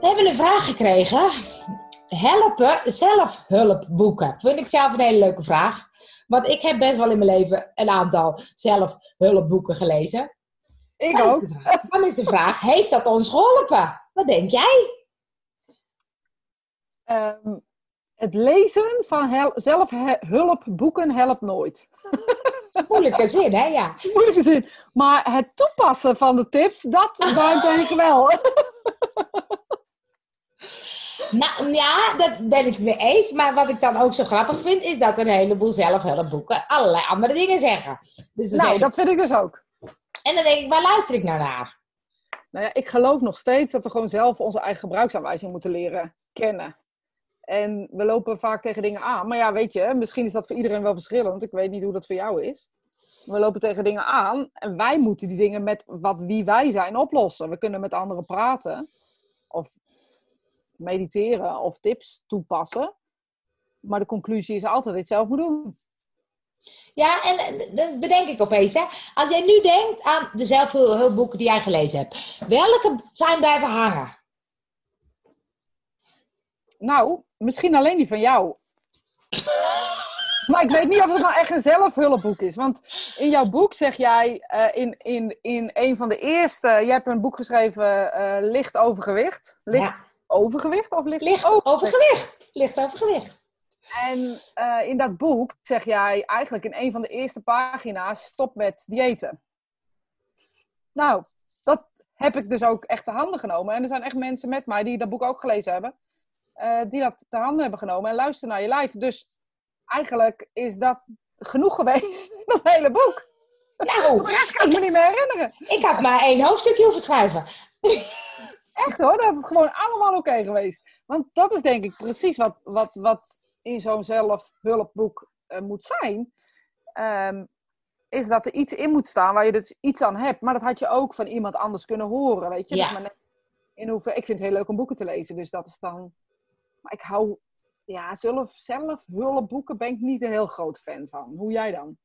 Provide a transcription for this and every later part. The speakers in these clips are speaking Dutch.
We hebben een vraag gekregen. Helpen, zelfhulpboeken. Vind ik zelf een hele leuke vraag. Want ik heb best wel in mijn leven een aantal zelfhulpboeken gelezen. Ik Dan is ook. vraag- Dan is de vraag, heeft dat ons geholpen? Wat denk jij? Ehm, het lezen van hel- zelfhulpboeken helpt nooit. Moeilijke zin, hè? Ja. Moeilijke zin. Maar het toepassen van de tips, dat dat denk ik wel. Nou, ja, dat ben ik het mee eens. Maar wat ik dan ook zo grappig vind, is dat een heleboel zelfhulpboeken allerlei andere dingen zeggen. Dus nou, dat vind ik dus ook. En dan denk ik, waar luister ik nou naar? Nou ja, ik geloof nog steeds dat we gewoon zelf onze eigen gebruiksaanwijzing moeten leren kennen. En we lopen vaak tegen dingen aan. Maar ja, weet je, misschien is dat voor iedereen wel verschillend. Ik weet niet hoe dat voor jou is. We lopen tegen dingen aan en wij moeten die dingen met wat wie wij zijn oplossen. We kunnen met anderen praten of mediteren of tips toepassen. Maar de conclusie is altijd het zelf moet doen. Ja, en dat bedenk ik opeens. Hè. Als jij nu denkt aan de zelfhulpboeken die jij gelezen hebt. Welke zijn blijven hangen? Nou, misschien alleen die van jou. Maar ik weet niet of het nou echt een zelfhulpboek is. Want in jouw boek zeg jij eh, in, in, in een van de eerste... Je hebt een boek geschreven, eh, Licht Overgewicht. Licht Ja. Overgewicht of Licht, Licht Overgewicht? overgewicht. Licht overgewicht. En eh, in dat boek zeg jij eigenlijk in een van de eerste pagina's... Stop met diëten. Nou, dat heb ik dus ook echt te handen genomen. En er zijn echt mensen met mij die dat boek ook gelezen hebben. eh, die dat te handen hebben genomen en luisteren naar je lijf. Dus eigenlijk is dat genoeg geweest, dat hele boek. Nou, De rest kan ik me niet meer herinneren. ik had maar één hoofdstukje hoeven schrijven. Echt hoor, dat is gewoon allemaal oké geweest. Want dat is denk ik precies wat, wat, wat in zo'n zelfhulpboek eh, moet zijn. Ehm, is dat er iets in moet staan waar je dus iets aan hebt. Maar dat had je ook van iemand anders kunnen horen, weet je. Ja. Dus maar in hoever, ik vind het heel leuk om boeken te lezen, dus dat is dan... Maar ik hou... Ja, zelf, zelfhulpboeken ben ik niet een heel groot fan van. Hoe jij dan?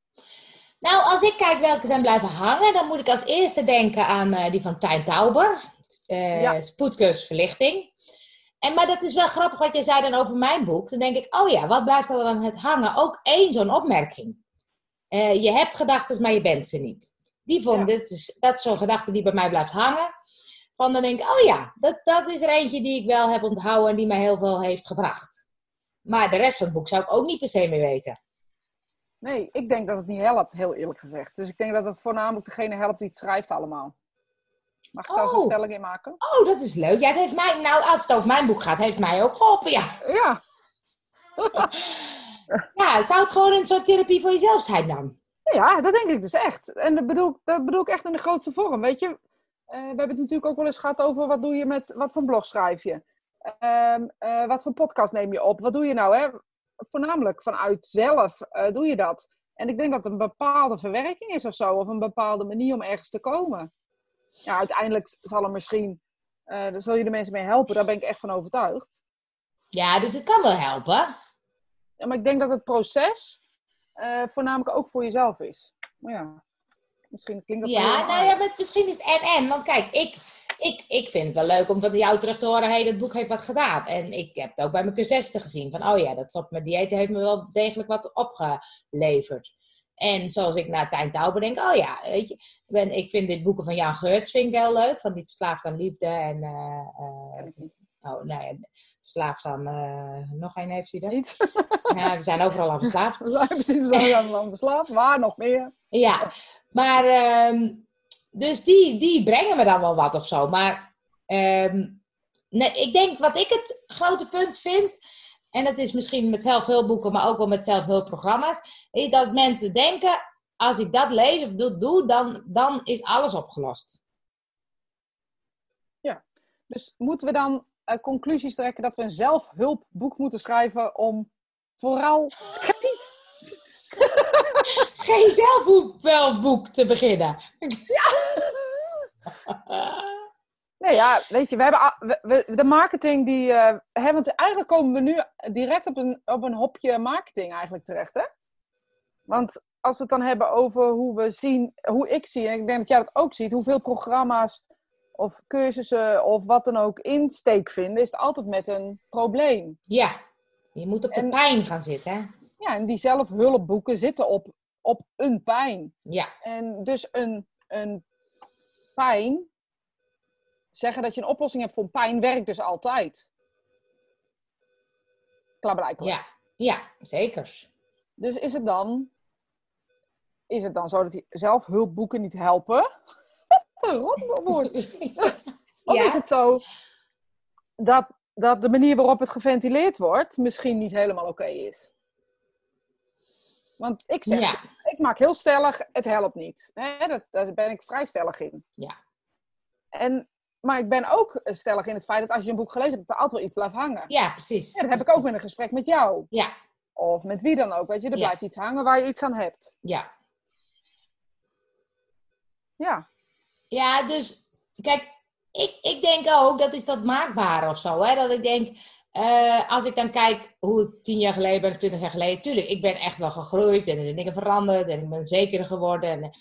Nou, als ik kijk welke zijn blijven hangen, dan moet ik als eerste denken aan eh, die van Tijn Tauber. Eh Ja. Spoedcursus verlichting. En, maar dat is wel grappig wat je zei dan over mijn boek. Dan denk ik, oh ja, wat blijft er dan het hangen? Ook één zo'n opmerking. Eh, je hebt gedachten, maar je bent ze niet. Die vond Ja. is, dat is zo'n gedachte die bij mij blijft hangen. Van dan denk ik, oh ja, dat, dat is er eentje die ik wel heb onthouden en die mij heel veel heeft gebracht. Maar de rest van het boek zou ik ook niet per se meer weten. Nee, ik denk dat het niet helpt, heel eerlijk gezegd. Dus ik denk dat het voornamelijk degene helpt die het schrijft allemaal. Mag ik daar zo'n Oh. stelling in maken? Oh, dat is leuk. Ja, het heeft mij, nou, als het over mijn boek gaat, heeft mij ook geholpen. Ja. Ja, ja, zou het gewoon een soort therapie voor jezelf zijn dan? ja dat denk ik dus echt. En dat bedoel, ik- dat bedoel ik echt in de grootste vorm. Weet je, Eh, we hebben het natuurlijk ook wel eens gehad over wat doe je met, wat voor blog schrijf je? Ehm, eh, wat voor podcast neem je op? Wat doe je nou? Hè? Voornamelijk vanuit zelf eh, doe je dat. En ik denk dat het een bepaalde verwerking is of zo, of een bepaalde manier om ergens te komen. Ja, uiteindelijk zal er misschien, eh daar zul je de mensen mee helpen, daar ben ik echt van overtuigd. Ja, dus het kan wel helpen. Ja, maar ik denk dat het proces eh, voornamelijk ook voor jezelf is. Maar ja, misschien klinkt dat Ja, nou ja, maar misschien is het en-en. Want kijk, ik, ik, ik vind het wel leuk om van jou terug te horen... hé, hey, dat boek heeft wat gedaan. En ik heb het ook bij mijn cursisten gezien. Van, oh ja, dat stop met dieet heeft me wel degelijk wat opgeleverd. En zoals ik naar Tijn Tauber denk, oh ja, weet je... Ik, ben, ik vind dit boeken van Jan Geurts vind ik heel leuk. Van die verslaafd aan liefde en... eh, eh, oh, ja, verslaafd aan... eh, nog één heeft hij er. Niet? Ja, we zijn overal aan verslaafd. We zijn zijn aan verslaafd. Waar nog meer? Ja, maar ehm, dus die, die brengen me dan wel wat of zo. Maar ehm, nee, ik denk wat ik het grote punt vind, en dat is misschien met zelfhulpboeken, maar ook wel met zelfhulpprogramma's, is dat mensen denken, als ik dat lees of doe, doe dan, dan is alles opgelost. Dus moeten we dan eh, conclusies trekken dat we een zelfhulpboek moeten schrijven om vooral Geen zelfhulpboek te beginnen. Nee, ja, weet je, we hebben a- we, we- de marketing die. eh, hè, want eigenlijk komen we nu direct op een, op een hopje marketing eigenlijk terecht, hè? Want als we het dan hebben over hoe we zien, hoe ik zie, en ik denk dat jij dat ook ziet, hoeveel programma's of cursussen of wat dan ook insteek vinden, is het altijd met een probleem. Ja, je moet op de En- pijn gaan zitten. Hè? Ja, en die zelfhulpboeken zitten op, op een pijn. Ja, En dus een, een pijn, zeggen dat je een oplossing hebt voor een pijn, werkt dus altijd. Klaarblijkelijk. ja, ja, zeker. Dus is het dan, is het dan zo dat die zelfhulpboeken niet helpen? Te rot woord. Of Ja. is het zo dat, dat de manier waarop het geventileerd wordt misschien niet helemaal oké is? Want ik zeg, Ja, ik maak heel stellig, het helpt niet. Hè, dat, daar ben ik vrij stellig in. Ja. En, maar ik ben ook stellig in het feit dat als je een boek gelezen hebt, dat er altijd wel iets blijft hangen. ja, precies. Ja, dat heb ik ook met een gesprek met jou. Ja, Of met wie dan ook. Weet je, er blijft iets hangen waar je iets aan hebt. ja. Ja, Ja, dus kijk, ik, ik denk ook, dat is dat maakbare of zo. Hè? Dat ik denk, eh, als ik dan kijk hoe ik tien jaar geleden ben, twintig jaar geleden, tuurlijk, ik ben echt wel gegroeid en er zijn dingen veranderd en ik ben zekerder geworden. En,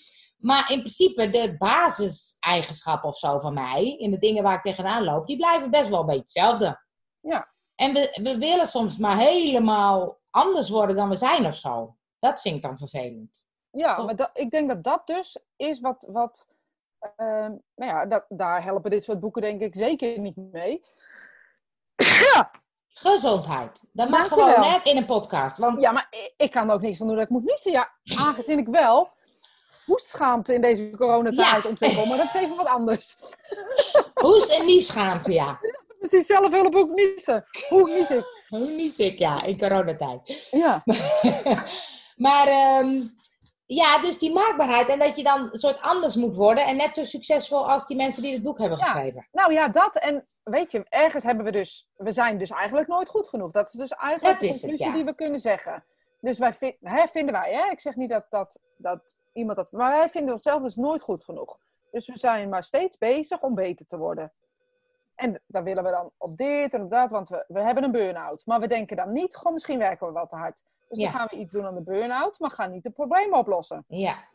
maar in principe, de basiseigenschappen of zo van mij, in de dingen waar ik tegenaan loop, die blijven best wel een beetje hetzelfde. Ja. En we, we willen soms maar helemaal anders worden dan we zijn of zo. Dat vind ik dan vervelend. ja Toch? maar dat, ik denk dat dat dus is wat. wat ehm, nou ja, dat, daar helpen dit soort boeken denk ik zeker niet mee. Gezondheid. Dat mag gewoon hè, in een podcast. Want Ja, maar ik, ik kan er ook niks aan doen dat ik moet niezen. Ja, aangezien ik wel hoestschaamte in deze coronatijd Ja. ontwikkel. Maar dat is even wat anders. Hoest en nieschaamte, ja. Precies, zelf ook niezen. Hoe nies ik? Hoe nies ik, ja, in coronatijd. Ja, maar ehm, ja, dus die maakbaarheid. En dat je dan een soort anders moet worden. En net zo succesvol als die mensen die het boek hebben Ja. geschreven. nou ja, dat. En weet je, ergens hebben we dus... We zijn dus eigenlijk nooit goed genoeg. Dat is dus eigenlijk Dat de het, conclusie ja. die we kunnen zeggen. Dus wij hè, vinden wij, hè? ik zeg niet dat, dat, dat iemand dat... Maar wij vinden onszelf dus nooit goed genoeg. Dus we zijn maar steeds bezig om beter te worden. En dan willen we dan op dit en op dat, want we, we hebben een burn-out. Maar we denken dan niet, goh, misschien werken we wel te hard. Dus Ja. dan gaan we iets doen aan de burn-out, maar gaan niet de problemen oplossen. Ja,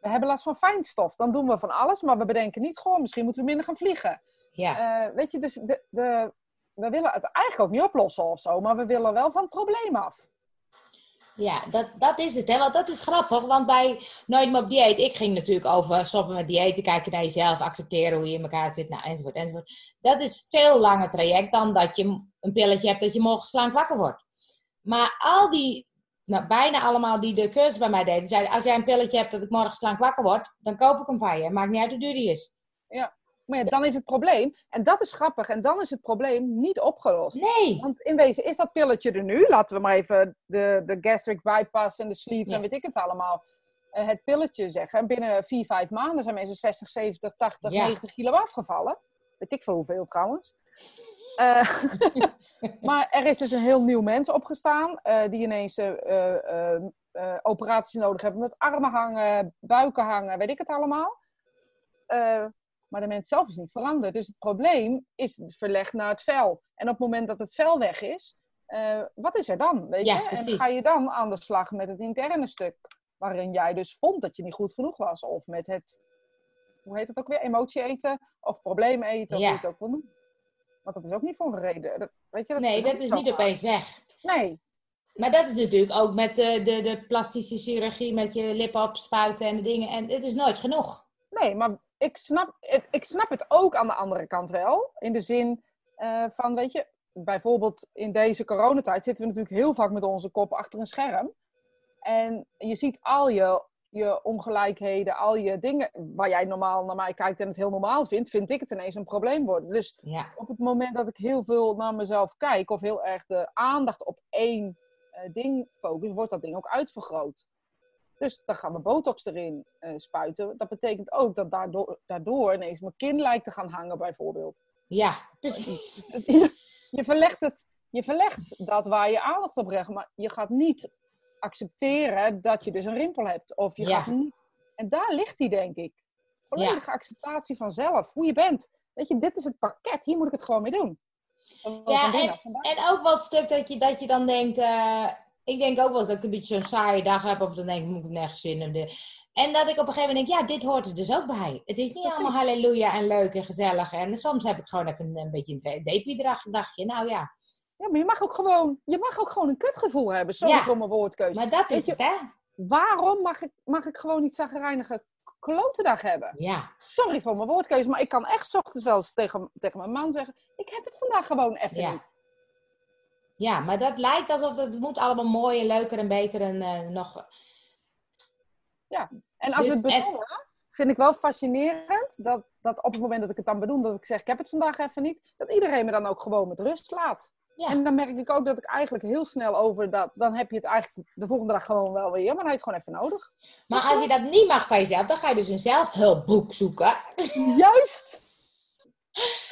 We hebben last van fijnstof, dan doen we van alles, maar we bedenken niet, goh, misschien moeten we minder gaan vliegen. ja, Eh, weet je, dus de, de, we willen het eigenlijk ook niet oplossen of zo, maar we willen wel van het probleem af. Ja dat, dat is het. Hè? Want dat is grappig. Want bij Nooit meer op dieet, ik ging natuurlijk over stoppen met diëten, kijken naar jezelf, accepteren hoe je in elkaar zit, nou, enzovoort, enzovoort. Dat is veel langer traject dan dat je een pilletje hebt dat je morgen slank wakker wordt. Maar al die, nou, bijna allemaal die de cursus bij mij deden, zeiden, als jij een pilletje hebt dat ik morgen slank wakker word, dan koop ik hem van je. Maakt niet uit hoe duur die is. Maar ja, dan is het probleem, en dat is grappig, en dan is het probleem niet opgelost. Nee. Want in wezen is dat pilletje er nu. Laten we maar even de, de gastric bypass en de sleeve Ja. en weet ik het allemaal. eh, het pilletje zeggen. En binnen vier, vijf maanden zijn mensen 60, 70, 80, Ja. 90 kilo afgevallen. Weet ik veel hoeveel trouwens. Eh, maar er is dus een heel nieuw mens opgestaan. eh, die ineens operaties nodig hebben met armen hangen, buiken hangen, weet ik het allemaal. Maar de mens zelf is niet veranderd. Dus het probleem is verlegd naar het vel. En op het moment dat het vel weg is, eh, wat is er dan? Weet Ja, je? En ga je dan aan de slag met het interne stuk, waarin jij dus vond dat je niet goed genoeg was? Of met het, hoe heet het ook weer, emotie eten? Of probleem eten, of Ja. hoe je het ook wil noemen. Want dat is ook niet voor een reden. Dat, weet je, dat Nee, dat is niet opeens weg. Nee, Maar dat is natuurlijk ook met de, de, de plastische chirurgie, met je lippen opspuiten en de dingen. En het is nooit genoeg. Nee, maar ik snap, ik, ik snap het ook aan de andere kant wel. In de zin eh, van, weet je, bijvoorbeeld in deze coronatijd zitten we natuurlijk heel vaak met onze kop achter een scherm. En je ziet al je, je ongelijkheden, al je dingen waar jij normaal naar mij kijkt en het heel normaal vindt, vind ik het ineens een probleem worden. Dus Ja, op het moment dat ik heel veel naar mezelf kijk of heel erg de aandacht op één eh, ding focus, wordt dat ding ook uitvergroot. Dus dan gaan we botox erin eh, spuiten. Dat betekent ook dat daardoor, daardoor ineens mijn kin lijkt te gaan hangen, bijvoorbeeld. ja, precies. Je verlegt, het, je verlegt dat waar je aandacht op legt, maar je gaat niet accepteren dat je dus een rimpel hebt. Of je Ja. gaat niet... En daar ligt die, denk ik. Volledige acceptatie van zelf, hoe je bent. Weet je, dit is het pakket, hier moet ik het gewoon mee doen. Wat Ja. En ook het stuk dat je, dat je dan denkt, eh, Ik denk ook wel eens dat ik een beetje zo'n saaie dag heb. Of dan denk ik, moet ik nergens zin in. De... En dat ik op een gegeven moment denk, ja, dit hoort er dus ook bij. Het is niet Precies. allemaal halleluja en leuk en gezellig. En soms heb ik gewoon even een, een beetje een depie-dagje. Nou ja, Ja, maar je mag ook gewoon, je mag ook gewoon een kutgevoel hebben. Sorry Ja. voor mijn woordkeuze. maar dat is je- het, hè? Waarom mag ik, mag ik gewoon niet zagrijnige klotendag hebben? Ja, Sorry voor mijn woordkeuze, maar ik kan echt ochtends wel eens tegen, tegen mijn man zeggen... Ik heb het vandaag gewoon even Ja. niet. Ja, maar dat lijkt alsof het moet allemaal mooier, leuker en beter en eh, nog... En als Dus- het bedoelen, vind ik wel fascinerend... Dat, dat op het moment dat ik het dan bedoel, dat ik zeg... Ik heb het vandaag even niet. Dat iedereen me dan ook gewoon met rust laat. Ja. En dan merk ik ook dat ik eigenlijk heel snel over dat... Dan heb je het eigenlijk de volgende dag gewoon wel weer. Maar dan heb je het gewoon even nodig. Maar als je dat niet mag van jezelf, dan ga je dus een zelfhulpboek zoeken. Juist!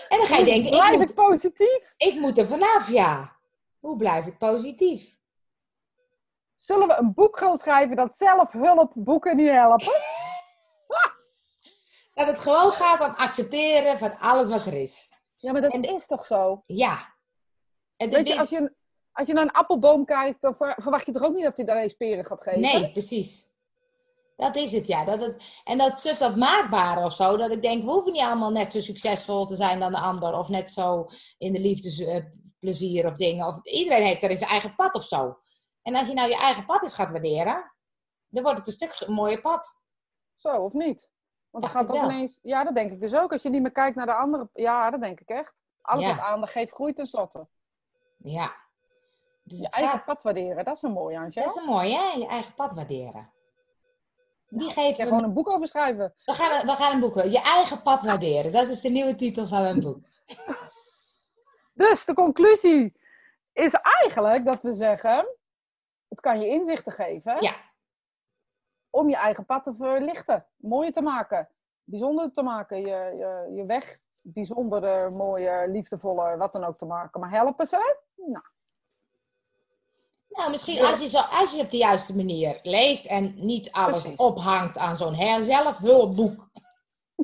En dan ga je denken, ik moet, positief? ik moet er vanaf, ja. Hoe blijf ik positief? Zullen we een boek gaan schrijven dat zelfhulpboeken niet helpen? Dat het gewoon gaat om accepteren van alles wat er is. Ja, maar dat En- is toch zo? Ja. En Weet je, als je, als je naar een appelboom kijkt, dan ver- verwacht je toch ook niet dat hij daar eens peren gaat geven? Nee, precies. Dat is het, ja. Dat het, en dat stuk dat maakbare of zo, dat ik denk, we hoeven niet allemaal net zo succesvol te zijn dan de ander. Of net zo in de liefdesplezier of dingen. Of, iedereen heeft er in zijn eigen pad of zo. En als je nou je eigen pad eens gaat waarderen, dan wordt het een stuk een mooier pad. Zo, of niet? Want dan Dacht gaat wel. ineens... Ja, dat denk ik dus ook. Als je niet meer kijkt naar de andere... Ja, dat denk ik echt. Alles Ja. wat aandacht geeft, groeit tenslotte. Ja. Dus Je eigen gaat- pad waarderen, dat is een mooie, Antje. dat is een mooi, hè? Je eigen pad waarderen. Die Ik geven we gewoon een boek over schrijven. We gaan, we gaan een boeken. Je eigen pad waarderen. Dat is de nieuwe titel van mijn boek. Dus de conclusie is eigenlijk dat we zeggen... Het kan je inzichten geven Ja, om je eigen pad te verlichten. Mooier te maken. Bijzonder te maken. Je, je, je weg bijzonderder, mooier, liefdevoller, wat dan ook te maken. Maar helpen ze? Nou, nou misschien als je, zo, als je op de juiste manier leest en niet alles Precies. ophangt aan zo'n her- zelfhulpboek.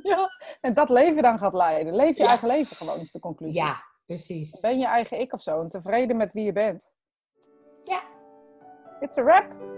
ja. En dat leven dan gaat leiden. Leef je Ja. eigen leven gewoon, is de conclusie. Ja, precies. Ben je eigen ik of zo en tevreden met wie je bent. Ja. It's a wrap.